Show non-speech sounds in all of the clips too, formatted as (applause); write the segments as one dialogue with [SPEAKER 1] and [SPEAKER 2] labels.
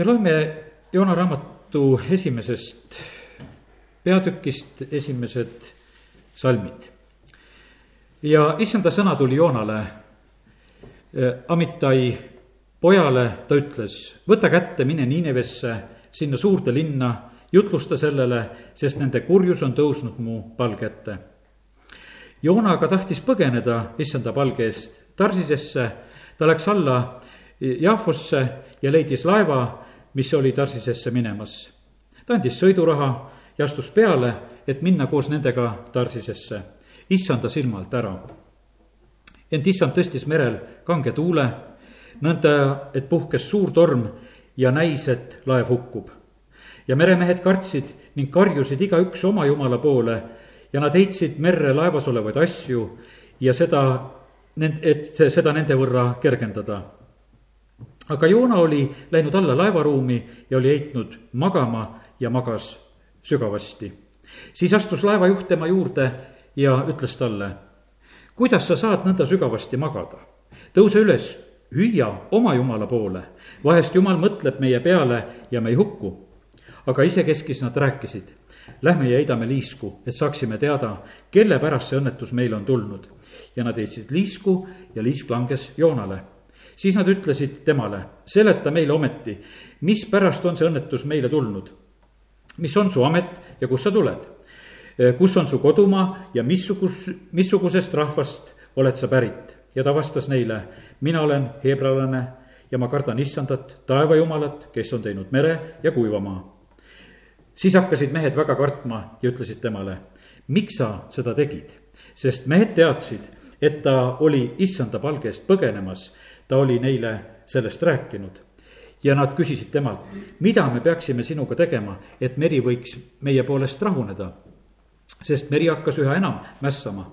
[SPEAKER 1] ja loeme Joona raamatu esimesest peatükist esimesed salmid. ja issanda sõna tuli Joonale, Amitai pojale, ta ütles, võta kätte, mine Niinevesse, sinna suurde linna, jutlusta sellele, sest nende kurjus on tõusnud mu palge ette. Joona aga tahtis põgeneda issanda palge eest Tarsisesse, ta läks alla Jaafosse ja leidis laeva, mis oli Tarsisesse minemas. ta andis sõiduraha ja astus peale, et minna koos nendega Tarsisesse, issanda silma alt ära. ent issand tõstis merel kange tuule, nõnda, et puhkes suur torm ja näis, et laev hukkub. ja meremehed kartsid ning karjusid igaüks oma jumala poole ja nad heitsid merre laevas olevaid asju ja seda, et seda nende võrra kergendada aga Joona oli läinud alla laevaruumi ja oli heitnud magama ja magas sügavasti. siis astus laevajuht tema juurde ja ütles talle, kuidas sa saad nõnda sügavasti magada? tõuse üles, hüüa oma jumala poole, vahest jumal mõtleb meie peale ja me ei hukku. aga isekeskis nad rääkisid, lähme ja heidame liisku, et saaksime teada, kelle pärast see õnnetus meile on tulnud. ja nad heitsid liisku ja liisk langes Joonale siis nad ütlesid temale, seleta meile ometi, mispärast on see õnnetus meile tulnud? mis on su amet ja kust sa tuled? kus on su kodumaa ja missugus, missugusest rahvast oled sa pärit? ja ta vastas neile, mina olen heebrealane ja ma kardan issandat, taevajumalat, kes on teinud mere ja kuivamaa. siis hakkasid mehed väga kartma ja ütlesid temale, miks sa seda tegid? sest mehed teadsid, et ta oli issanda palge eest põgenemas ta oli neile sellest rääkinud. ja nad küsisid temalt, mida me peaksime sinuga tegema, et meri võiks meie poolest rahuneda. sest meri hakkas üha enam mässama.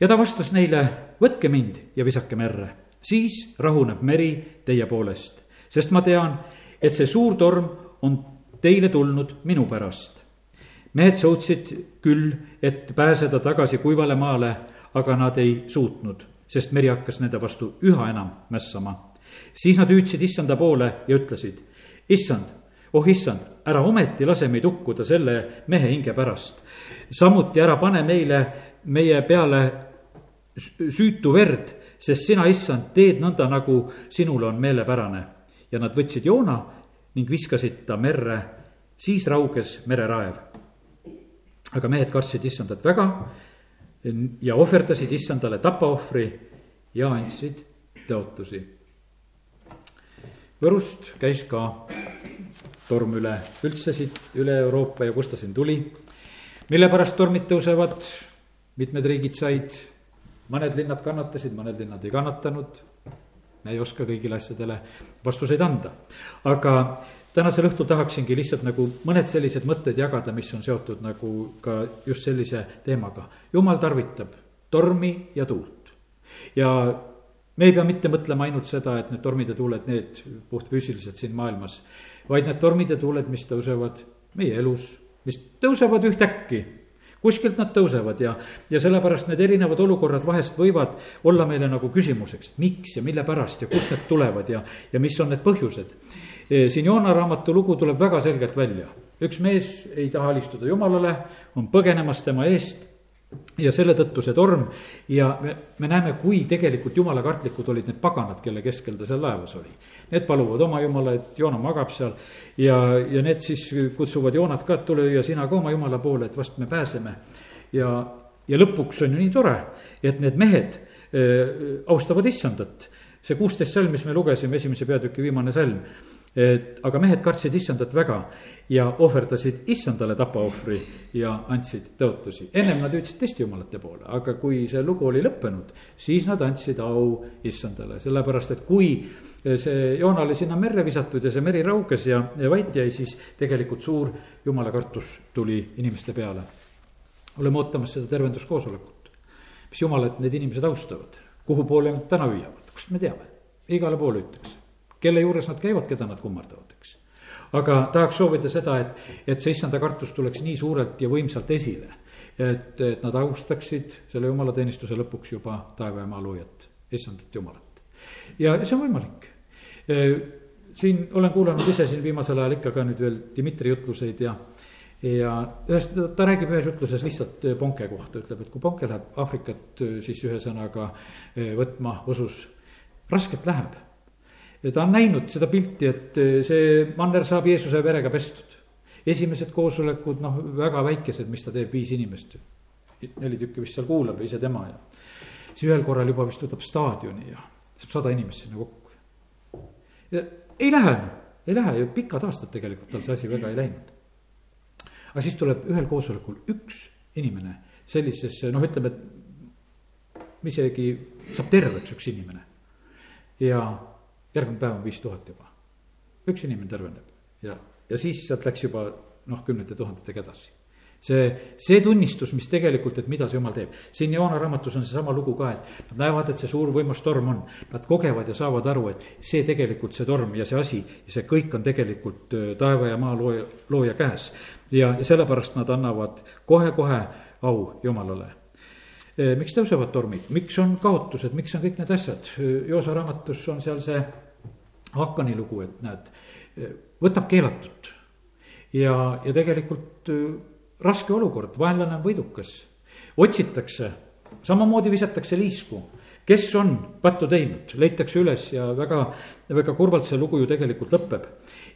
[SPEAKER 1] ja ta vastas neile, võtke mind ja visake merre, siis rahuneb meri teie poolest. sest ma tean, et see suur torm on teile tulnud minu pärast mehed suutsid küll, et pääseda tagasi kuivale maale, aga nad ei suutnud sest meri hakkas nende vastu üha enam mässama. siis nad hüüdsid issanda poole ja ütlesid, issand, oh issand, ära ometi lase meid hukkuda selle mehe hinge pärast. samuti ära pane meile, meie peale süütu verd, sest sina, issand, teed nõnda, nagu sinule on meelepärane. ja nad võtsid joona ning viskasid ta merre, siis rauges mereraev. aga mehed kartsid issandat väga ja ohverdasid issandale tapaohvri ja andsid tõotusi. Võrust käis ka torm üle üldse siit üle Euroopa ja kust ta siin tuli. mille pärast tormid tõusevad, mitmed riigid said, mõned linnad kannatasid, mõned linnad ei kannatanud. me ei oska kõigile asjadele vastuseid anda, aga tänasel õhtul tahaksingi lihtsalt nagu mõned sellised mõtted jagada, mis on seotud nagu ka just sellise teemaga. jumal tarvitab tormi ja tuult. ja me ei pea mitte mõtlema ainult seda, et need tormid ja tuuled, need puhtfüüsiliselt siin maailmas, vaid need tormid ja tuuled, mis tõusevad meie elus, mis tõusevad ühtäkki kuskilt nad tõusevad ja, ja sellepärast need erinevad olukorrad vahest võivad olla meile nagu küsimuseks, miks ja mille pärast ja kust need tulevad ja, ja mis on need põhjused siin Joona raamatu lugu tuleb väga selgelt välja. üks mees ei taha alistuda jumalale, on põgenemas tema eest ja selle tõttu see torm ja me, me näeme, kui tegelikult jumalakartlikud olid need paganad, kelle keskel ta seal laevas oli. Need paluvad oma jumala, et Joona magab seal ja, ja need siis kutsuvad Joonat ka, et tule ja sina ka oma jumala poole, et vast me pääseme. ja, ja lõpuks on ju nii tore, et need mehed äh, austavad issandat. see kuusteist salm, mis me lugesime, esimese peatüki viimane salm et aga mehed kartsid issandat väga ja ohverdasid issandale tapaohvri ja andsid tõotusi. ennem nad hüüdsid teiste jumalate poole, aga kui see lugu oli lõppenud, siis nad andsid au issandale, sellepärast et kui see joon oli sinna merre visatud ja see meri rauges ja, ja vait jäi, siis tegelikult suur jumala kartus tuli inimeste peale. oleme ootamas seda tervenduskoosolekut, mis jumalat need inimesed austavad, kuhu poole nad täna hüüavad, kust me teame, igale poole hüütakse kelle juures nad käivad, keda nad kummardavad, eks. aga tahaks soovida seda, et, et see issanda kartus tuleks nii suurelt ja võimsalt esile. et, et nad austaksid selle jumalateenistuse lõpuks juba taeva ja maa loojat, issandat jumalat. ja see on võimalik. siin olen kuulanud ise siin viimasel ajal ikka ka nüüd veel Dmitri jutluseid ja ja ühest, ta räägib ühes ütluses lihtsalt Ponke kohta, ütleb, et kui Ponke läheb Aafrikat siis ühesõnaga võtma usus, raskelt läheb. Ja ta on näinud seda pilti, et see manner saab Jeesuse verega pestud. esimesed koosolekud, noh, väga väikesed, mis ta teeb, viis inimest. neli tükki vist seal kuulab ise tema ja siis ühel korral juba vist võtab staadioni ja saab sada inimest sinna kokku. ja ei lähe, ei lähe ju pikad aastad tegelikult tal see asi väga ei läinud aga siis tuleb ühel koosolekul üks inimene sellisesse, noh, ütleme, et isegi saab terveks üks inimene. ja järgmine päev on viis tuhat juba. üks inimene terveneb ja, ja siis sealt läks juba noh, kümnete tuhandetega edasi see, see tunnistus, mis tegelikult, et mida see jumal teeb. siin Joona raamatus on seesama lugu ka, et nad näevad, et see suur võimas torm on. Nad kogevad ja saavad aru, et see tegelikult, see torm ja see asi, see kõik on tegelikult äh, taeva ja maa looja, looja käes. ja, ja sellepärast nad annavad kohe-kohe au Jumalale miks tõusevad tormid, miks on kaotused, miks on kõik need asjad, Joosa raamatus on seal see Hakkani lugu, et näed, võtab keelatud. ja, ja tegelikult raske olukord, vaenlane on võidukas, otsitakse, samamoodi visatakse liisku. Kes on pattu teinud, leitakse üles ja väga, väga kurvalt see lugu ju tegelikult lõpeb.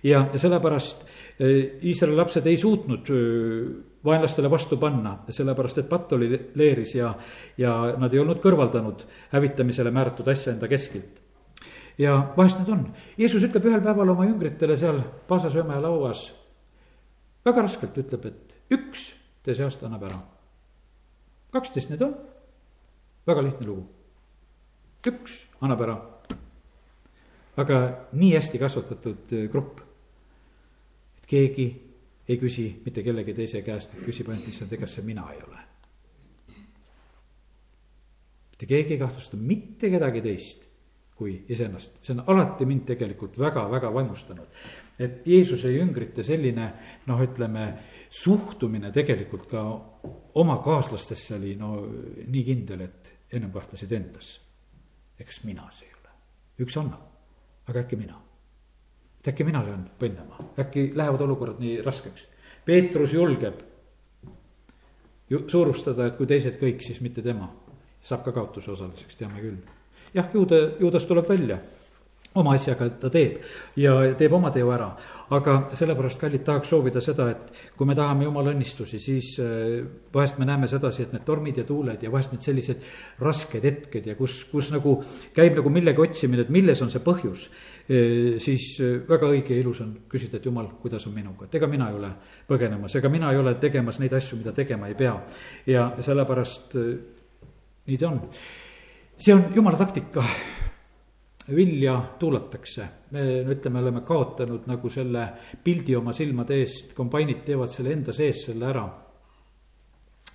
[SPEAKER 1] Ja, ja sellepärast eh, Iisraeli lapsed ei suutnud eh, vaenlastele vastu panna, sellepärast et patt oli leeris ja, ja nad ei olnud kõrvaldanud hävitamisele määratud asja enda keskilt. ja vahest need on, Jeesus ütleb ühel päeval oma jüngritele seal Paasasööme lauas, väga raskelt ütleb, et üks te seast annab ära. kaksteist need on, väga lihtne lugu. üks annab ära. aga nii hästi kasvatatud äh, grupp, keegi ei küsi mitte kellegi teise käest, küsib ainult issand, ega see mina ei ole. mitte keegi ei kahtlusta mitte kedagi teist kui iseennast, see on alati mind tegelikult väga-väga vaimustanud. et Jeesuse jüngrite selline noh, ütleme suhtumine tegelikult ka oma kaaslastesse oli no nii kindel, et ennem kahtlesid endas. eks mina see ei ole, üks annab, aga äkki mina. Et äkki mina löön põnnama, äkki lähevad olukorrad nii raskeks. Peetrus julgeb ju suurustada, et kui teised kõik, siis mitte tema. saab ka kaotuse osaliseks, teame küll. jah, ju ta, ju tast tuleb välja oma asjaga ta teeb ja teeb oma teo ära. aga sellepärast, kallid, tahaks soovida seda, et kui me tahame jumala õnnistusi, siis äh, vahest me näeme sedasi, et need tormid ja tuuled ja vahest need sellised rasked hetked ja kus, kus nagu käib nagu millegi otsimine, et milles on see põhjus. Äh, siis äh, väga õige ja ilus on küsida, et jumal, kuidas on minuga, et ega mina ei ole põgenemas, ega mina ei ole tegemas neid asju, mida tegema ei pea. ja sellepärast nii ta on. see on jumala taktika vilja tuulatakse. me no ütleme, oleme kaotanud nagu selle pildi oma silmade eest, kombainid teevad selle enda sees selle ära.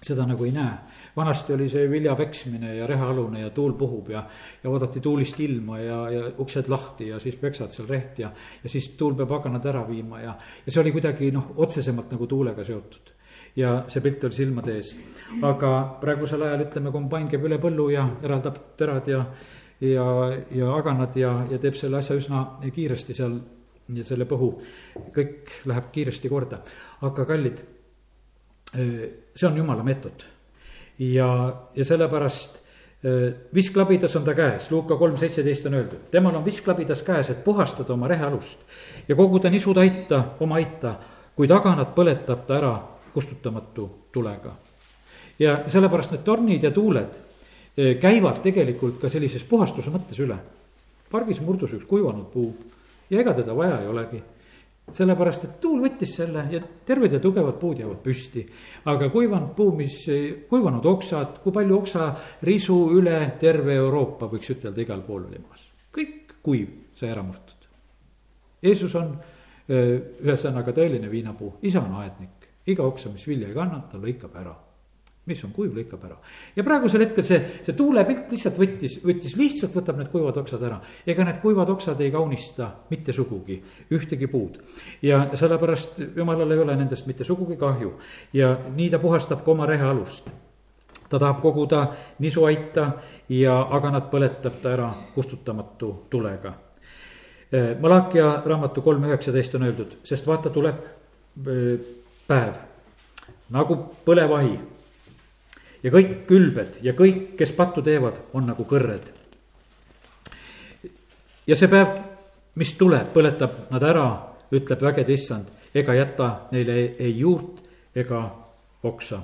[SPEAKER 1] seda nagu ei näe. vanasti oli see vilja peksmine ja rehalune ja tuul puhub ja, ja oodati tuulist ilma ja, ja uksed lahti ja siis peksad seal reht ja, ja siis tuul peab aganad ära viima ja, ja see oli kuidagi noh, otsesemalt nagu tuulega seotud ja see pilt oli silmade ees. aga praegusel ajal ütleme, kombain käib üle põllu ja eraldab terad ja ja, ja aganad ja, ja teeb selle asja üsna kiiresti seal ja selle põhu, kõik läheb kiiresti korda. aga kallid, see on jumala meetod. ja, ja sellepärast visklabidas on ta käes, Luuka kolm seitseteist on öeldud, temal on visklabidas käes, et puhastada oma rehealust ja koguda nisud aita, oma aita, kuid aganat põletab ta ära kustutamatu tulega. ja sellepärast need tornid ja tuuled käivad tegelikult ka sellises puhastuse mõttes üle. pargis murdus üks kuivanud puu ja ega teda vaja ei olegi. sellepärast, et tuul võttis selle ja terved ja tugevad puud jäävad püsti. aga kuivanud puu, mis, kuivanud oksad, kui palju oksarisu üle terve Euroopa, võiks ütelda, igal pool oli maas. kõik kuiv sai ära murtud. Jeesus on ühesõnaga tõeline viinapuu, isa on aednik, iga oksa, mis vilja ei kanna, ta lõikab ära mis on kuiv, lõikab ära. ja praegusel hetkel see, see tuulepilt lihtsalt võttis, võttis lihtsalt võtab need kuivad oksad ära. ega need kuivad oksad ei kaunista mitte sugugi ühtegi puud. ja sellepärast jumalal ei ole nendest mitte sugugi kahju ja nii ta puhastab ka oma rehe alust ta tahab koguda nisuaita ja aganat põletab ta ära kustutamatu tulega. Malakia raamatu kolm üheksateist on öeldud, sest vaata, tuleb päev nagu põlevahi. Ja kõik külbed ja kõik, kes pattu teevad, on nagu kõrred. ja see päev, mis tuleb, põletab nad ära, ütleb vägede issand, ega jäta neile ei, ei juurt ega oksa.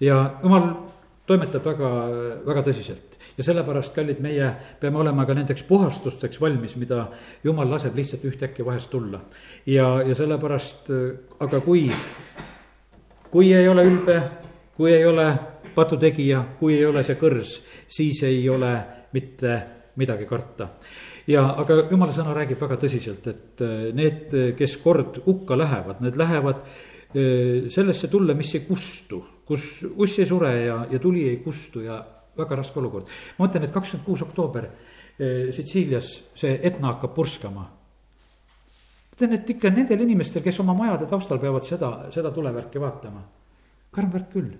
[SPEAKER 1] ja jumal toimetab väga, väga tõsiselt ja sellepärast, kallid, meie peame olema ka nendeks puhastusteks valmis, mida jumal laseb lihtsalt ühtäkki vahest tulla. ja, ja sellepärast, aga kui, kui ei ole ülbe, kui ei ole patutegija, kui ei ole see kõrs, siis ei ole mitte midagi karta ja aga jumala sõna räägib väga tõsiselt, et need, kes kord hukka lähevad, need lähevad eh, sellesse tulle, mis ei kustu, kus uss ei sure ja, ja tuli ei kustu ja väga raske olukord. ma mõtlen, et kakskümmend kuus oktoober eh, Sitsiilias see Etna hakkab purskama. ütlen, et ikka nendel inimestel, kes oma majade taustal peavad seda, seda tulevärki vaatama. Karm värk küll,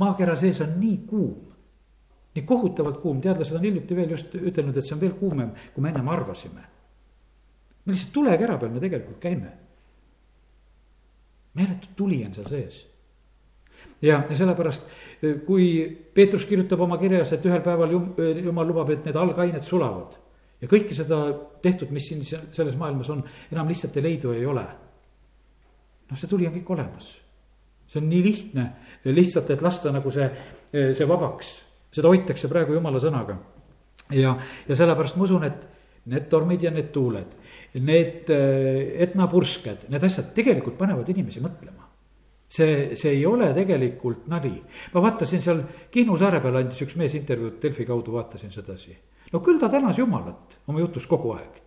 [SPEAKER 1] maakera sees on nii kuum, nii kohutavalt kuum, teadlased on hiljuti veel just ütelnud, et see on veel kuumem, kui me ennem arvasime. me lihtsalt tulekera peal me tegelikult käime. meeletu tuli on seal sees ja, ja sellepärast, eh, kui Peetrus kirjutab oma kirjas, et ühel päeval jum, eh, jumal lubab, et need algained sulavad. ja kõike seda tehtud, mis siin selles maailmas on, enam lihtsalt ei leidu, ei ole. noh, see tuli on kõik olemas. See on nii lihtne, lihtsalt, et lasta nagu see, eh, see vabaks. seda hoitakse praegu jumala sõnaga. ja, ja sellepärast ma usun, et need tormid ja need tuuled, need etnapursked, need asjad tegelikult panevad inimesi mõtlema see, see ei ole tegelikult nali. ma vaatasin seal Kihnu saare peal andis üks mees intervjuud Delfi kaudu, vaatasin sedasi. no küll ta tänas Jumalat oma jutus kogu aeg.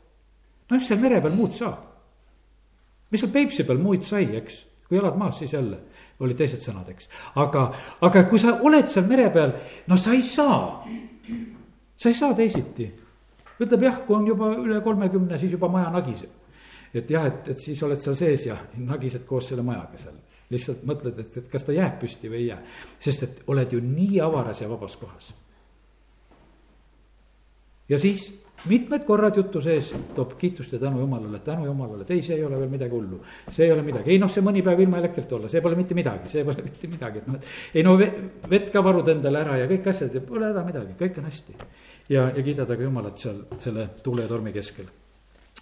[SPEAKER 1] no mis seal mere peal muud saab? mis seal Peipsi peal muud sai, eks, kui jalad maas, siis jälle olid teised sõnad, eks. aga, aga kui sa oled seal mere peal, no sa ei saa, sa ei saa teisiti. ütleb jah, kui on juba üle kolmekümne, siis juba maja nagiseb. et jah, et, et siis oled seal sees ja nagised koos selle majaga seal lihtsalt mõtled, et, et kas ta jääb püsti või ei jää. sest et oled ju nii avaras ja vabas kohas. ja siis mitmed korrad jutu sees toob kiitust ja tänu jumalale, tänu jumalale, et ei, see ei ole veel midagi hullu. see ei ole midagi, ei noh, see mõni päev ilma elektrit olla, see pole mitte midagi, see pole (laughs) mitte midagi, et noh, et ei no vett ka varud endale ära ja kõik asjad ja pole häda midagi, kõik on hästi. ja, ja kiidad aga jumalat seal selle tuule ja tormi keskel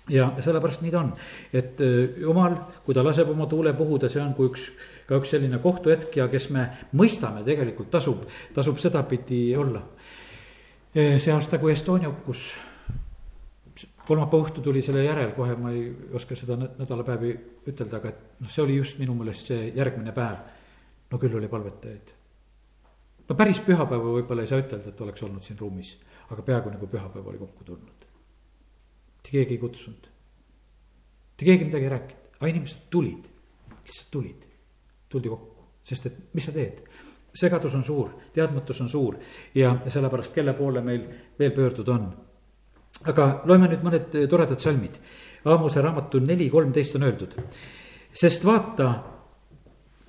[SPEAKER 1] ja sellepärast nii ta on, et äh, jumal, kui ta laseb oma tuule puhuda, see on kui üks, ka üks selline kohtuhetk ja kes me mõistame, tegelikult tasub, tasub sedapidi olla. Äh, see aasta, kui Estonia hukkus, kolmapäeva õhtu tuli selle järel kohe, ma ei oska seda nädalapäevi ütelda, aga et noh, see oli just minu meelest see järgmine päev. no küll oli palvetajaid. no päris pühapäeva võib-olla ei saa ütelda, et oleks olnud siin ruumis, aga peaaegu nagu pühapäev oli kokku tulnud mitte keegi ei kutsunud. mitte keegi midagi ei rääkinud, aga inimesed tulid, lihtsalt tulid, tuldi kokku, sest et mis sa teed segadus on suur, teadmatus on suur ja sellepärast, kelle poole meil veel pöörduda on. Aga loeme nüüd mõned toredad salmid. Aamuse raamatu neli kolmteist on öeldud. sest vaata,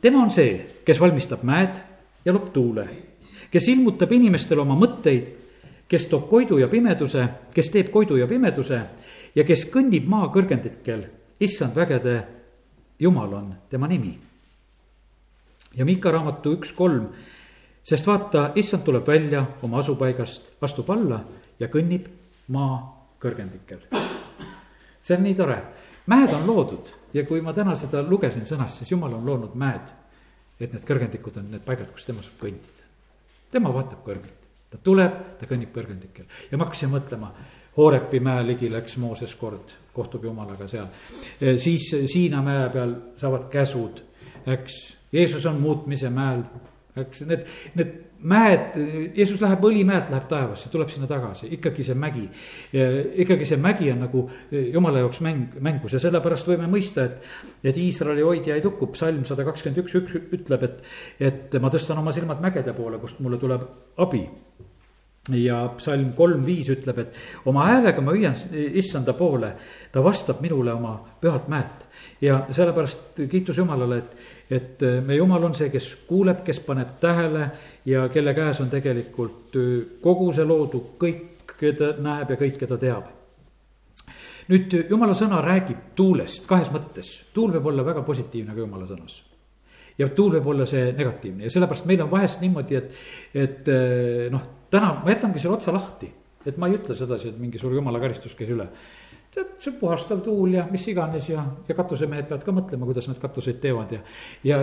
[SPEAKER 1] tema on see, kes valmistab mäed ja loob tuule, kes ilmutab inimestele oma mõtteid kes toob koidu ja pimeduse, kes teeb koidu ja pimeduse ja kes kõnnib maa kõrgendikel, issand vägede jumal on tema nimi. ja Miika raamatu üks kolm, sest vaata, issand tuleb välja oma asupaigast, astub alla ja kõnnib maa kõrgendikel. see on nii tore, mäed on loodud ja kui ma täna seda lugesin sõnast, siis jumal on loonud mäed, et need kõrgendikud on need paigad, kus tema saab kõndida. tema vaatab kõrgelt ta tuleb, ta kõnnib kõrgendikel ja ma hakkasin mõtlema, Hoorepi mäe ligi läks Mooses kord, kohtub jumalaga seal. E, siis Siina mäe peal saavad käsud, eks, Jeesus on muutmise mäel, eks need, need mäed, Jeesus läheb Õlimäelt, läheb taevasse, tuleb sinna tagasi, ikkagi see mägi. ikkagi see mägi on nagu jumala jaoks mäng, mängus ja sellepärast võime mõista, et, et Iisraeli hoidja ei tukku, psalm sada kakskümmend üks, üks ütleb, et, et ma tõstan oma silmad mägede poole, kust mulle tuleb abi ja psalm kolm viis ütleb, et oma häälega ma hüüan issanda poole, ta vastab minule oma pühalt mäelt. ja sellepärast kiitus Jumalale, et, et meie Jumal on see, kes kuuleb, kes paneb tähele ja kelle käes on tegelikult kogu see loodu, kõik, keda näeb ja kõik, keda teab. nüüd jumala sõna räägib tuulest kahes mõttes, tuul võib olla väga positiivne ka jumala sõnas ja tuul võib olla see negatiivne ja sellepärast meil on vahest niimoodi, et, et noh, täna ma jätangi selle otsa lahti. et ma ei ütle sedasi, et mingi suur jumala karistus käis üle tead, see puhastav tuul ja mis iganes ja, ja katusemehed peavad ka mõtlema, kuidas nad katuseid teevad ja. ja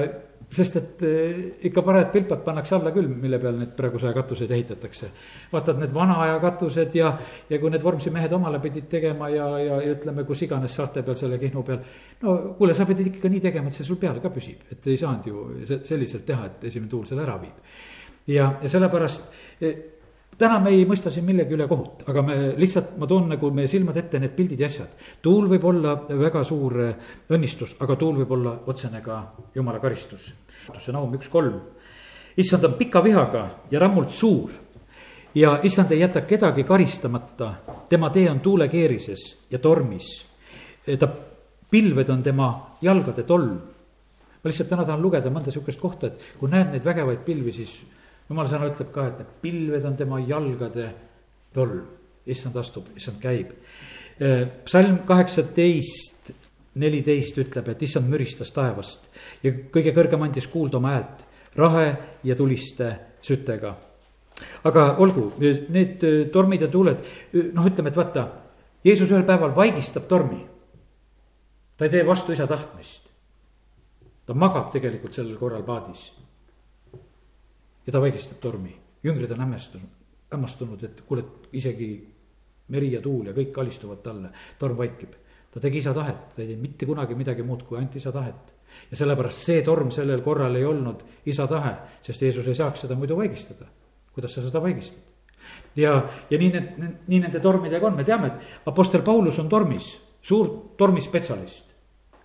[SPEAKER 1] sest, et eh, ikka parajad pilpad pannakse alla küll, mille peal need praeguse aja katuseid ehitatakse. vaatad need vana aja katused ja, ja kui need Vormsi mehed omale pidid tegema ja, ja, ja ütleme, kus iganes saarte peal selle Kihnu peal. no kuule, sa pidid ikka nii tegema, et see sul peal ka püsib, et ei saanud ju selliselt teha, et esimene tuul selle ära viib. ja, ja sellepärast eh, täna me ei mõista siin millegi üle kohut, aga me lihtsalt, ma toon nagu meie silmad ette need pildid ja asjad. tuul võib olla väga suur äh, õnnistus, aga tuul võib olla otsene ka jumala karistus. see Naum üks kolm, issand on pika vihaga ja rammult suur ja issand ei jäta kedagi karistamata, tema tee on tuulekeerises ja tormis. ta, pilved on tema jalgade tolm. ma lihtsalt täna tahan lugeda mõnda sihukest kohta, et kui näed neid vägevaid pilvi, siis jumala sõna ütleb ka, et need pilved on tema jalgade tolm, issand astub, issand käib. Psalm kaheksateist, neliteist ütleb, et issand müristas taevast ja kõige kõrgem andis kuulda oma häält rahe ja tuliste sütega. aga olgu, need tormid ja tuuled, noh, ütleme, et vaata, Jeesus ühel päeval vaigistab tormi. ta ei tee vastu isa tahtmist. ta magab tegelikult sellel korral paadis ja ta vaigistab tormi. jüngrid on hämmastunud, hämmastunud, et kuule, isegi meri ja tuul ja kõik alistuvad talle, torm vaikib. ta tegi isa tahet, ta ei teinud mitte kunagi midagi muud kui ainult isa tahet. ja sellepärast see torm sellel korral ei olnud isa tahe, sest Jeesus ei saaks seda muidu vaigistada. kuidas sa seda vaigistad? ja, ja nii need, nii nende tormidega on, me teame, et Apostel Paulus on tormis, suur tormispetsialist.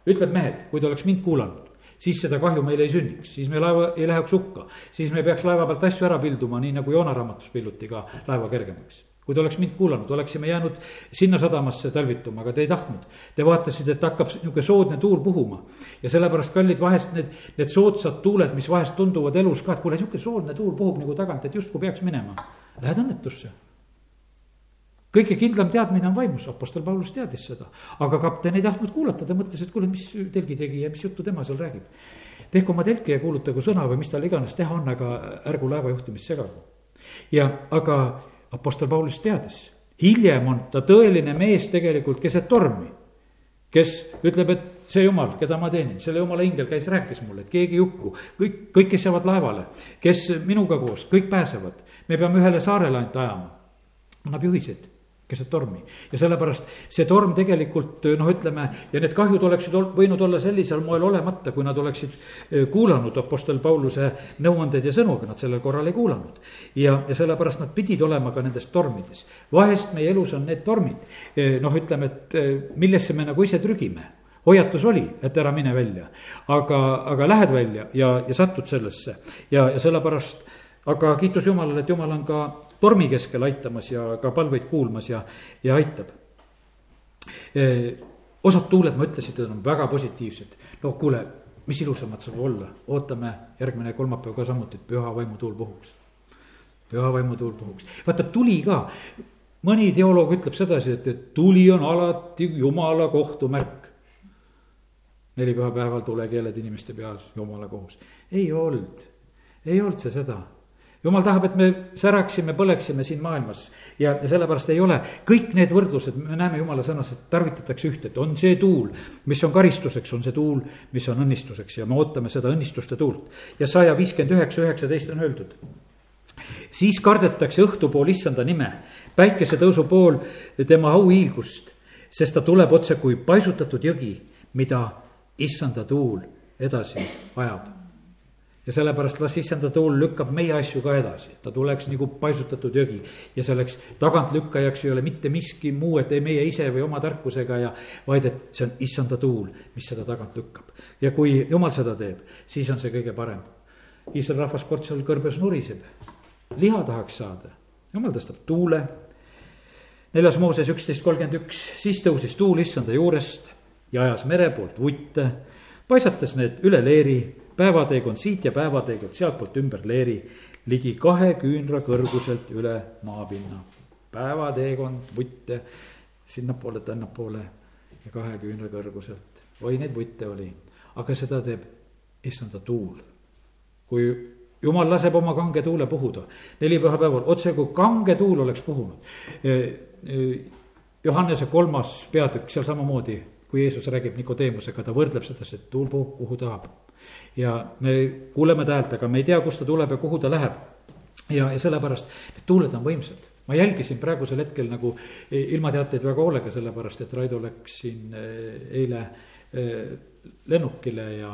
[SPEAKER 1] ütleb mehed, kui te oleks mind kuulanud siis seda kahju meil ei sünniks, siis me laeva ei läheks hukka. siis me peaks laeva pealt asju ära pilduma, nii nagu Joona raamatus pilluti ka laeva kergemaks kui te oleks mind kuulanud, oleksime jäänud sinna sadamasse talvituma, aga te ei tahtnud. Te vaatasite, et hakkab niisugune soodne tuul puhuma. ja sellepärast, kallid, vahest need, need soodsad tuuled, mis vahest tunduvad elus ka, et kuule, niisugune soodne tuul puhub nagu tagant, et justkui peaks minema. Lähed õnnetusse kõige kindlam teadmine on vaimus, Apostel Paulus teadis seda. aga kapten ei tahtnud kuulata, ta mõtles, et kuule, mis telgi tegi ja mis juttu tema seal räägib. tehku oma telki ja kuulutagu sõna või mis tal iganes teha on, aga ärgu laeva juhtimist segagu. ja, aga Apostel Paulus teadis, hiljem on ta tõeline mees tegelikult keset tormi. kes ütleb, et see jumal, keda ma teenin, selle jumala ingel käis, rääkis mulle, et keegi ei hukku. kõik, kõik, kes jäävad laevale, kes minuga koos, kõik pääsevad. me peame ühele saarele ainult ajama. annab juhiseid keset tormi. ja sellepärast see torm tegelikult noh, ütleme ja need kahjud oleksid võinud olla sellisel moel olemata, kui nad oleksid e, kuulanud Apostel Pauluse nõuandeid ja sõnu, aga nad sellel korral ei kuulanud. ja, ja sellepärast nad pidid olema ka nendes tormides. vahest meie elus on need tormid, e, noh, ütleme, et e, millesse me nagu ise trügime hoiatus oli, et ära mine välja, aga, aga lähed välja ja, ja satud sellesse ja, ja sellepärast, aga kiitus Jumalale, et Jumal on ka tormi keskel aitamas ja ka palveid kuulmas ja, ja aitab. osad tuuled, ma ütlesin, et on väga positiivsed, no kuule, mis ilusamad saab olla, ootame järgmine kolmapäev ka samuti, et püha vaimu tuul puhuks. püha vaimu tuul puhuks, vaata tuli ka, mõni teoloog ütleb sedasi, et, et tuli on alati jumala kohtumärk. Nelipühapäeval tulekeeled inimeste peas, jumala kohus. ei olnud, ei olnud see seda jumal tahab, et me säraksime, põleksime siin maailmas. Ja, sellepärast ei ole. Kõik need võrdlused, me näeme jumala sõnas, et tarvitatakse ühte, et on see tuul, mis on karistuseks, on see tuul, mis on õnnistuseks. Ja me ootame seda õnnistuste tuult. ja saja viiskümmend üheksa, üheksateist on öeldud. siis kardetakse õhtupool issanda nime, päikesetõusu pool tema auhiilgust, sest ta tuleb otse kui paisutatud jõgi, mida issanda tuul edasi ajab ja sellepärast las issanda tuul lükkab meie asju ka edasi, ta tuleks nagu paisutatud jõgi. ja selleks tagantlükkajaks ei ole mitte miski muu, et ei meie ise või oma tarkusega ja, vaid et see on issanda tuul, mis seda tagant lükkab. ja kui jumal seda teeb, siis on see kõige parem. Iisraeli rahvas kord seal kõrbes nuriseb, liha tahaks saada, jumal tõstab tuule. neljas Mooses üksteist kolmkümmend üks, siis tõusis tuul issanda juurest ja ajas mere poolt vutte, paisates need üle leeri päevateekond siit ja päevateekond sealtpoolt ümber leeri, ligi kahe küünra kõrguselt üle maapinna. päevateekond, vutte, sinnapoole, tännapoole ja kahe küünla kõrguselt. oi, neid vutte oli, aga seda teeb issanda tuul. kui jumal laseb oma kange tuule puhuda, nelipühapäeval, otse kui kange tuul oleks puhunud. E, e, Johannese kolmas peatükk, seal samamoodi, kui Jeesus räägib Nikodeemusega, ta võrdleb sedasi, et tuul puhub, kuhu tahab. Ja me kuuleme ta häält, aga me ei tea, kust ta tuleb ja kuhu ta läheb. ja, ja sellepärast need tuuled on võimsad ma jälgisin praegusel hetkel nagu ilmateateid väga hoolega, sellepärast et Raido läks siin eh, eile eh, lennukile ja,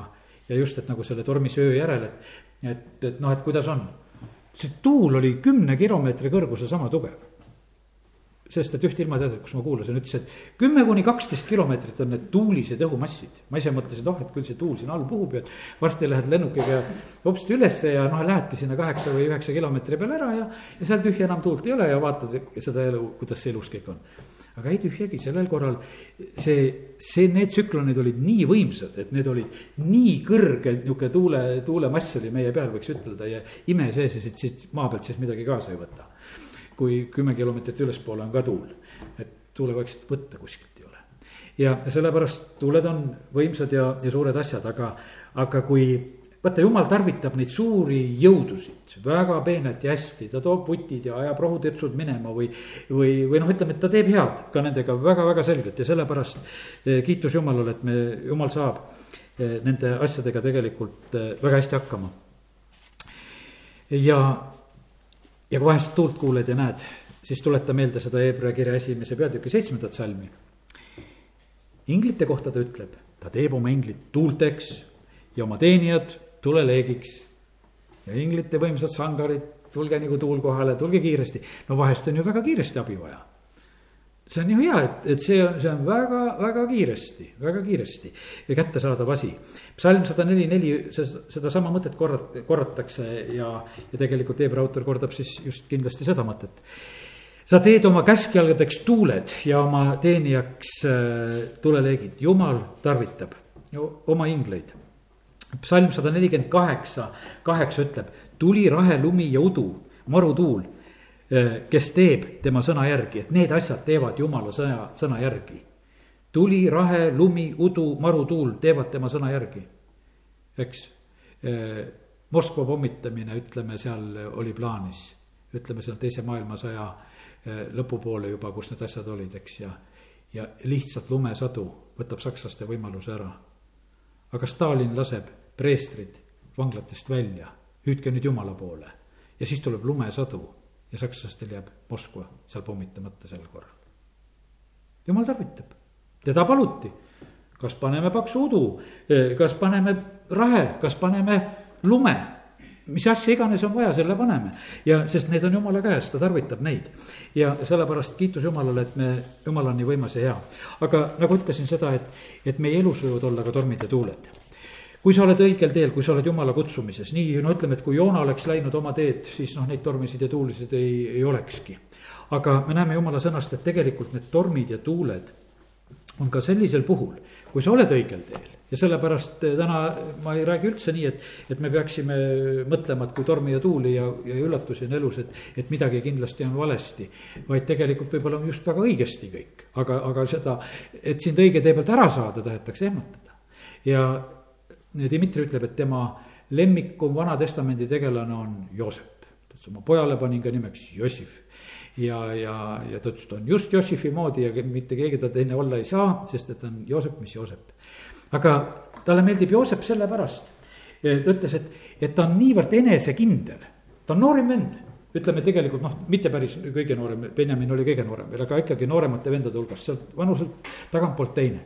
[SPEAKER 1] ja just, et nagu selle tormisöö järel, et, et, et noh, et kuidas on. see tuul oli kümne kilomeetri kõrguse sama tugev sest et ühte ilmateadet, kus ma kuulasin, ütles, et kümme kuni kaksteist kilomeetrit on need tuulised õhumassid. ma ise mõtlesin, et oh, et küll see tuul siin all puhub ja varsti lähed lennukiga hopsti ülesse ja noh, lähedki sinna kaheksa või üheksa kilomeetri peale ära ja, ja seal tühja enam tuult ei ole ja vaatad seda elu, kuidas see elus kõik on. aga ei tühjagi, sellel korral see, see, need tsüklonid olid nii võimsad, et need olid nii kõrge niisugune tuule, tuulemass oli meie peal, võiks ütelda ja ime sees ja siit, siit maa pealt siis midagi kaasa ei võta kui kümme kilomeetrit ülespoole on ka tuul. et tuulevaikset võtta kuskilt ei ole. ja sellepärast tuuled on võimsad ja, ja suured asjad, aga, aga kui vaata, jumal tarvitab neid suuri jõudusid väga peenelt ja hästi, ta toob vutid ja ajab rohutürtsud minema või. või, või noh, ütleme, et ta teeb head ka nendega väga-väga selgelt ja sellepärast eh, kiitus Jumalale, et me, Jumal saab eh, nende asjadega tegelikult eh, väga hästi hakkama. ja ja kui vahest tuult kuuled ja näed, siis tuleta meelde seda Hebra kirja esimese peatüki seitsmendat salmi. inglite kohta ta ütleb, ta teeb oma inglid tuulteks ja oma teenijad tuleleegiks. ja inglite võimsad sangarid, tulge nagu tuul kohale, tulge kiiresti. no vahest on ju väga kiiresti abi vaja see on ju hea, et, et see on, see on väga, väga kiiresti, väga kiiresti kättesaadav asi. psalm sada neli, neli, sedasama mõtet korrat-, korratakse ja, ja tegelikult Hebra autor kordab siis just kindlasti seda mõtet. sa teed oma käskjalgadeks tuuled ja oma teenijaks äh, tuleleegid, jumal tarvitab oma ingleid. psalm sada nelikümmend kaheksa, kaheksa ütleb, tuli, rahe, lumi ja udu, marutuul kes teeb tema sõna järgi, et need asjad teevad jumala sõja, sõna järgi. tuli, rahe, lumi, udu, marutuul teevad tema sõna järgi, eks. Äh, Moskva pommitamine, ütleme, seal oli plaanis, ütleme seal teise maailmasõja äh, lõpupoole juba, kus need asjad olid, eks, ja. ja lihtsalt lumesadu võtab sakslaste võimaluse ära. aga Stalin laseb preestrid vanglatest välja, hüüdke nüüd jumala poole ja siis tuleb lumesadu ja sakslastel jääb Moskva seal pommitamata sel korral. jumal tarvitab, teda paluti, kas paneme paksu udu, kas paneme rahe, kas paneme lume? Mis asja iganes on vaja, selle paneme. Ja sest need on jumala käes, ta tarvitab neid. ja sellepärast kiitus Jumalale, et me, Jumal on nii võimas ja hea. aga nagu ütlesin seda, et, et meie elus võivad olla ka tormid ja tuuled kui sa oled õigel teel, kui sa oled jumala kutsumises, nii no ütleme, et kui Joona oleks läinud oma teed, siis noh, neid tormisid ja tuulisid ei, ei olekski. aga me näeme jumala sõnast, et tegelikult need tormid ja tuuled on ka sellisel puhul, kui sa oled õigel teel ja sellepärast eh, täna ma ei räägi üldse nii, et, et me peaksime mõtlema, et kui tormi ja tuuli ja, ja üllatusi on elus, et, et midagi kindlasti on valesti. vaid tegelikult võib-olla on just väga õigesti kõik, aga, aga seda, et sind õige tee pealt ära saada, tahetakse ehmatada. ja Dmitri ütleb, et tema lemmikum Vana-testamendi tegelane on Joosep. ta ütles oma pojale panin ka nimeks Jossif. ja, ja, ja ta ütles, ta on just Jossifi moodi ja mitte keegi ta teine olla ei saa, sest et on Joosep, mis Joosep. aga talle meeldib Joosep sellepärast, ta ütles, et, et ta on niivõrd enesekindel, ta on noorim vend ütleme tegelikult noh, mitte päris kõige noorem, Benjamin oli kõige noorem veel, aga ikkagi nooremate vendade hulgas, sealt vanuselt tagantpoolt teine.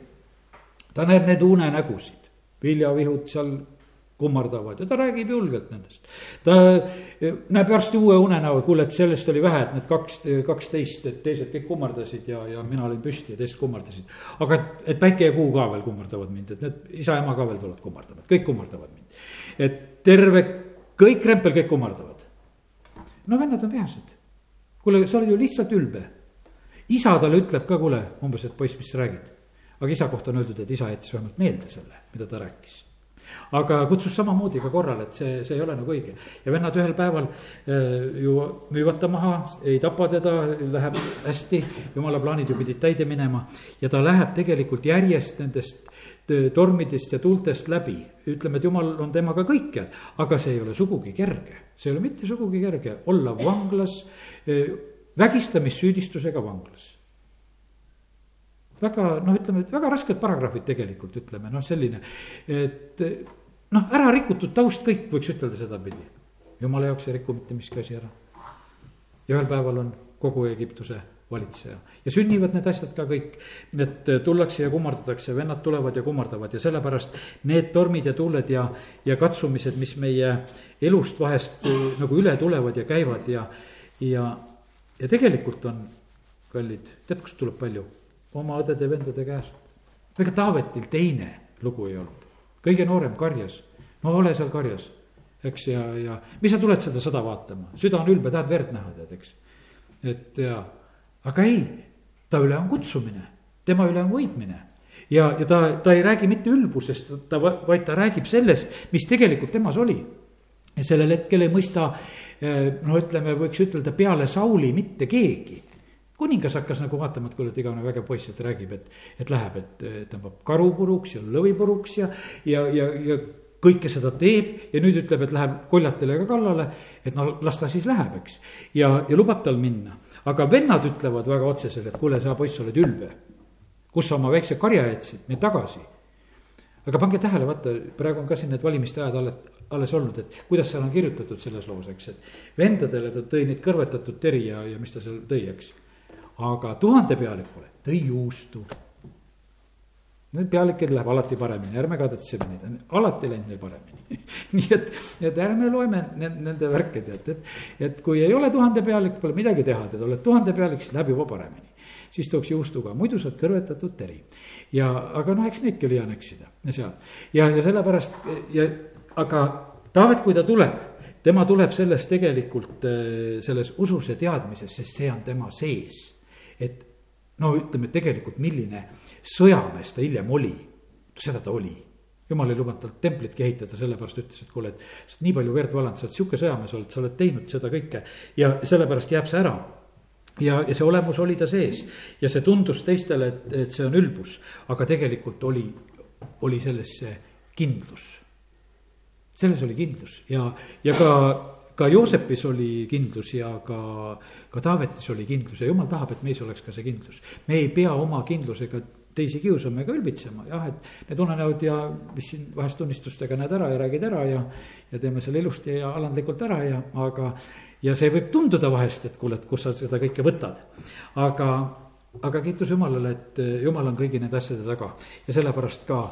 [SPEAKER 1] ta näeb neid unenägusid viljavihud seal kummardavad ja ta räägib julgelt nendest. ta näeb varsti uue unenäo, kuule, et sellest oli vähe, et need kaks, kaksteist, et teised kõik kummardasid ja, ja mina olin püsti ja teised kummardasid. aga et, et päike ja kuu ka veel kummardavad mind, et need isa-ema ka veel tulevad kummardama, et kõik kummardavad mind. et terve, kõik krempel, kõik kummardavad. no vennad on vihased. kuule, sa oled ju lihtsalt ülbe. isa talle ütleb ka, kuule, umbes, et poiss, mis sa räägid aga isa kohta on öeldud, et isa jättis vähemalt meelde selle, mida ta rääkis. aga kutsus samamoodi ka korrale, et see, see ei ole nagu õige. ja vennad ühel päeval äh, ju müüvad ta maha, ei tapa teda, läheb hästi, jumala plaanid ju pidid täide minema. ja ta läheb tegelikult järjest nendest tormidest ja tuultest läbi. ütleme, et jumal on temaga kõikjal, aga see ei ole sugugi kerge. see ei ole mitte sugugi kerge olla vanglas, vägistamissüüdistusega vanglas väga noh, ütleme, et väga rasked paragrahvid tegelikult ütleme, noh, selline, et noh, ära rikutud taust kõik, võiks ütelda sedapidi. jumala jaoks ei riku mitte miski asi ära. ja ühel päeval on kogu Egiptuse valitseja ja sünnivad need asjad ka kõik. et tullakse ja kummardatakse, vennad tulevad ja kummardavad ja sellepärast need tormid ja tuuled ja, ja katsumised, mis meie elust vahest nagu üle tulevad ja käivad ja, ja, ja tegelikult on kallid, tead, kust tuleb palju? Oma õdede-vendade käest. ega Taavetil teine lugu ei olnud, kõige noorem karjas, no ole seal karjas, eks, ja, ja mis sa tuled seda sõda vaatama, süda on ülbe, tahad verd näha, tead, eks. et ja, aga ei, ta üle on kutsumine, tema üle on võitmine. Ja, ja ta, ta ei räägi mitte ülbusest, ta, vaid ta räägib sellest, mis tegelikult temas oli. ja sellel hetkel ei mõista, eh, no ütleme, võiks ütelda peale Sauli mitte keegi kuningas hakkas nagu vaatama, et kuule, et igavene vägev poiss, et räägib, et, et läheb, et tõmbab karu puruks ja lõvi puruks ja, ja, ja, ja kõike seda teeb ja nüüd ütleb, et läheb koljatele ka kallale, et no las ta siis läheb, eks. ja, ja lubab tal minna, aga vennad ütlevad väga otseselt, et kuule, sa poiss oled ülbe. kus sa oma väikse karja jätsid, mine tagasi. aga pange tähele, vaata, praegu on ka siin need valimiste ajad alles, alles olnud, et kuidas seal on kirjutatud selles loos, eks, et vendadele ta tõi neid kõrvetatud teri ja, ja mis ta seal tõi, eks aga tuhande pealikule tõi juustu. Need pealikel läheb alati paremini, ärme kadatseme neid, on alati läinud neil paremini (laughs) nii et, et ärme loeme nende, nende värke tead, et, et kui ei ole tuhande pealik, pole midagi teha, tead, oled tuhande pealik, siis läheb juba paremini. siis tooks juustuga, muidu saad kõrvetatud teri. ja, aga noh, eks neidki oli ja seal ja, ja sellepärast ja, aga Taavet, kui ta tuleb tema tuleb selles tegelikult, selles usus ja teadmises, sest see on tema sees et no ütleme tegelikult, milline sõjamees ta hiljem oli, seda ta oli jumal ei lubanud tal templitki ehitada, sellepärast ütles, et kuule, et sa oled nii palju verd valanud, sa oled sihuke sõjamees olnud, sa oled teinud seda kõike ja sellepärast jääb see ära. ja, ja see olemus oli ta sees ja see tundus teistele, et, et see on ülbus, aga tegelikult oli, oli selles see kindlus. selles oli kindlus ja, ja ka ka Joosepis oli kindlus ja ka, ka Taavetis oli kindlus ja jumal tahab, et meis oleks ka see kindlus. me ei pea oma kindlusega teisi kiusama ega ülbitsema, jah, et need unenäod ja mis siin vahest tunnistustega näed ära ja räägid ära ja, ja teeme selle ilusti ja alandlikult ära ja, aga, ja see võib tunduda vahest, et kuule, et kus sa seda kõike võtad. aga, aga kiitus Jumalale, et Jumal on kõigi nende asjade taga ja sellepärast ka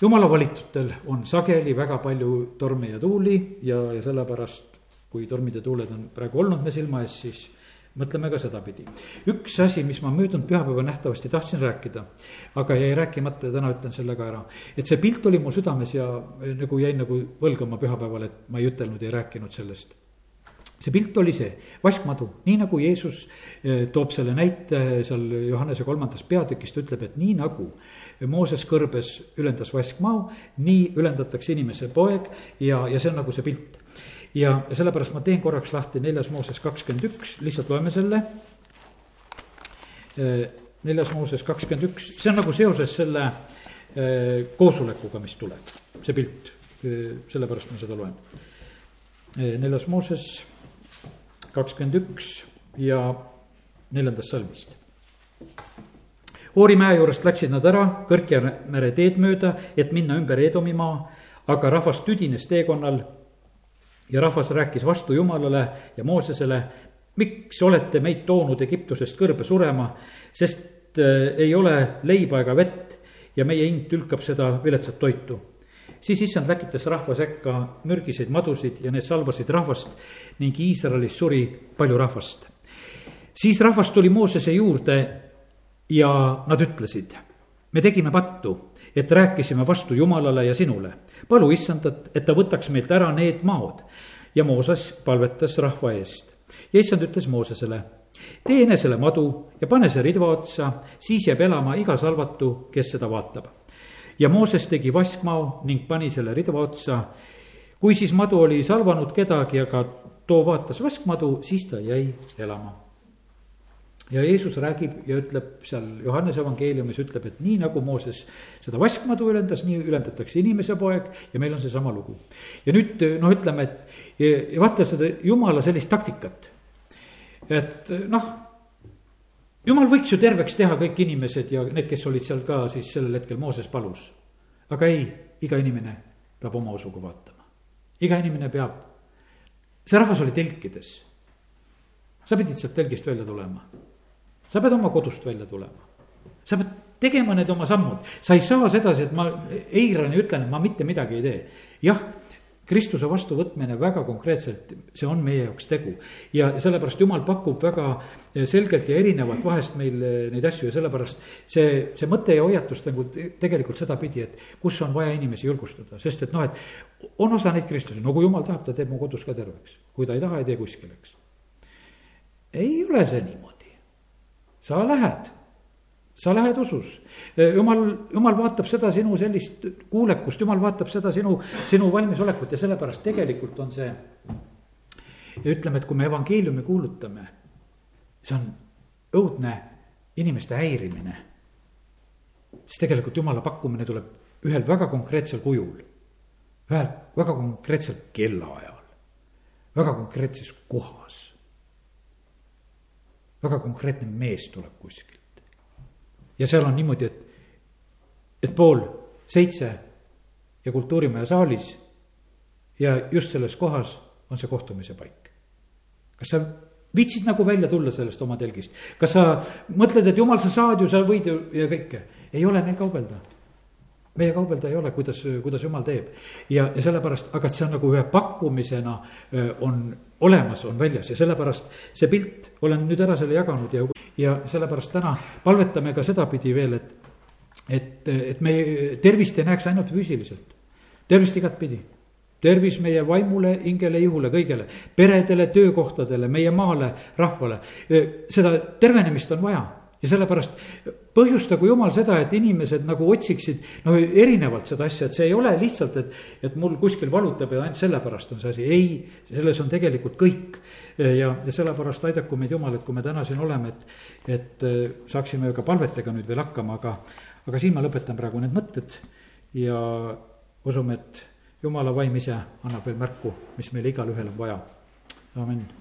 [SPEAKER 1] jumala valitutel on sageli väga palju torme ja tuuli ja, ja sellepärast kui tormid ja tuuled on praegu olnud me silma ees, siis mõtleme ka sedapidi. üks asi, mis ma möödunud pühapäeval nähtavasti tahtsin rääkida, aga jäi rääkimata ja täna ütlen selle ka ära. et see pilt oli mu südames ja nagu jäin nagu võlgama pühapäeval, et ma ei ütelnud, ei rääkinud sellest. see pilt oli see, vaskmadu, nii nagu Jeesus eh, toob selle näite seal Johannese kolmandast peatükist, ütleb, et nii nagu Mooses kõrbes ülendas vaskmao, nii ülendatakse inimese poeg ja, ja see on nagu see pilt ja sellepärast ma teen korraks lahti neljas Mooses kakskümmend üks, lihtsalt loeme selle. Äh, neljas Mooses kakskümmend üks, see on nagu seoses selle äh, koosolekuga, mis tuleb, see pilt, äh, sellepärast ma seda loen. neljas Mooses kakskümmend üks ja neljandast salmist. Oori mäe juurest läksid nad ära Kõrkjamere teed mööda, et minna ümber Edomimaa, aga rahvas tüdines teekonnal ja rahvas rääkis vastu Jumalale ja Moosesele, miks olete meid toonud Egiptusest kõrbe surema, sest äh, ei ole leiba ega vett ja meie hing tülkab seda viletsat toitu. siis issand läkitas rahva sekka mürgiseid madusid ja need salvasid rahvast ning Iisraelis suri palju rahvast. siis rahvas tuli Moosese juurde ja nad ütlesid, me tegime pattu, et rääkisime vastu Jumalale ja sinule palu issandat, et ta võtaks meilt ära need maod. ja Mooses palvetas rahva eest ja issand ütles Moosesele, tee enesele madu ja pane see ridva otsa, siis jääb elama iga salvatu, kes seda vaatab. ja Mooses tegi vaskmao ning pani selle ridva otsa. kui siis madu oli salvanud kedagi, aga too vaatas vaskmadu, siis ta jäi elama ja Jeesus räägib ja ütleb seal Johannese evangeeliumis ütleb, et nii nagu Mooses seda vaskmadu ülendas, nii ülendatakse inimese poeg ja meil on seesama lugu. ja nüüd noh, ütleme, et ja, ja vaata seda jumala sellist taktikat. et noh, jumal võiks ju terveks teha kõik inimesed ja need, kes olid seal ka siis sellel hetkel Mooses palus. aga ei, iga inimene peab oma usuga vaatama. iga inimene peab, see rahvas oli telkides sa pidid sealt telgist välja tulema sa pead oma kodust välja tulema. sa pead tegema need oma sammud, sa ei saa sedasi, et ma eiran ja ütlen, et ma mitte midagi ei tee. jah, Kristuse vastuvõtmine väga konkreetselt, see on meie jaoks tegu. ja sellepärast Jumal pakub väga selgelt ja erinevalt vahest meil neid asju ja sellepärast see, see mõte ja hoiatus nagu tegelikult sedapidi, et kus on vaja inimesi julgustada, sest et noh, et on osa neid kristlasi, no kui Jumal tahab, ta teeb mu kodus ka terveks. kui ta ei taha, ei tee kuskil, eks. ei ole see niimoodi sa lähed, sa lähed usus. jumal, jumal vaatab seda sinu sellist kuulekust, jumal vaatab seda sinu, sinu valmisolekut ja sellepärast tegelikult on see. ütleme, et kui me evangeeliumi kuulutame, see on õudne inimeste häirimine. siis tegelikult jumala pakkumine tuleb ühel väga konkreetsel kujul, ühel väga konkreetsel kellaajal, väga konkreetses kohas väga konkreetne mees tuleb kuskilt. ja seal on niimoodi, et, et pool seitse ja Kultuurimaja saalis ja just selles kohas on see kohtumise paik. kas sa viitsid nagu välja tulla sellest oma telgist, kas sa mõtled, et jumal, sa saad ju, sa võid ju ja kõike, ei ole meil kaubelda meie kaubelda ei ole, kuidas, kuidas jumal teeb. ja, ja sellepärast, aga see on nagu ühe pakkumisena on olemas, on väljas ja sellepärast see pilt, olen nüüd ära selle jaganud ja, ja sellepärast täna palvetame ka sedapidi veel, et. et, et me tervist ei näeks ainult füüsiliselt, tervist igatpidi tervis meie vaimule, hingele, ihule, kõigele, peredele, töökohtadele, meie maale, rahvale. seda tervenemist on vaja ja sellepärast põhjustagu jumal seda, et inimesed nagu otsiksid no erinevalt seda asja, et see ei ole lihtsalt, et, et mul kuskil valutab ja ainult sellepärast on see asi, ei, selles on tegelikult kõik. ja, ja sellepärast aidaku meid jumal, et kui me täna siin oleme, et, et äh, saaksime ka palvetega nüüd veel hakkama, aga, aga siin ma lõpetan praegu need mõtted ja usume, et jumala vaim ise annab veel märku, mis meil igalühel on vaja, amin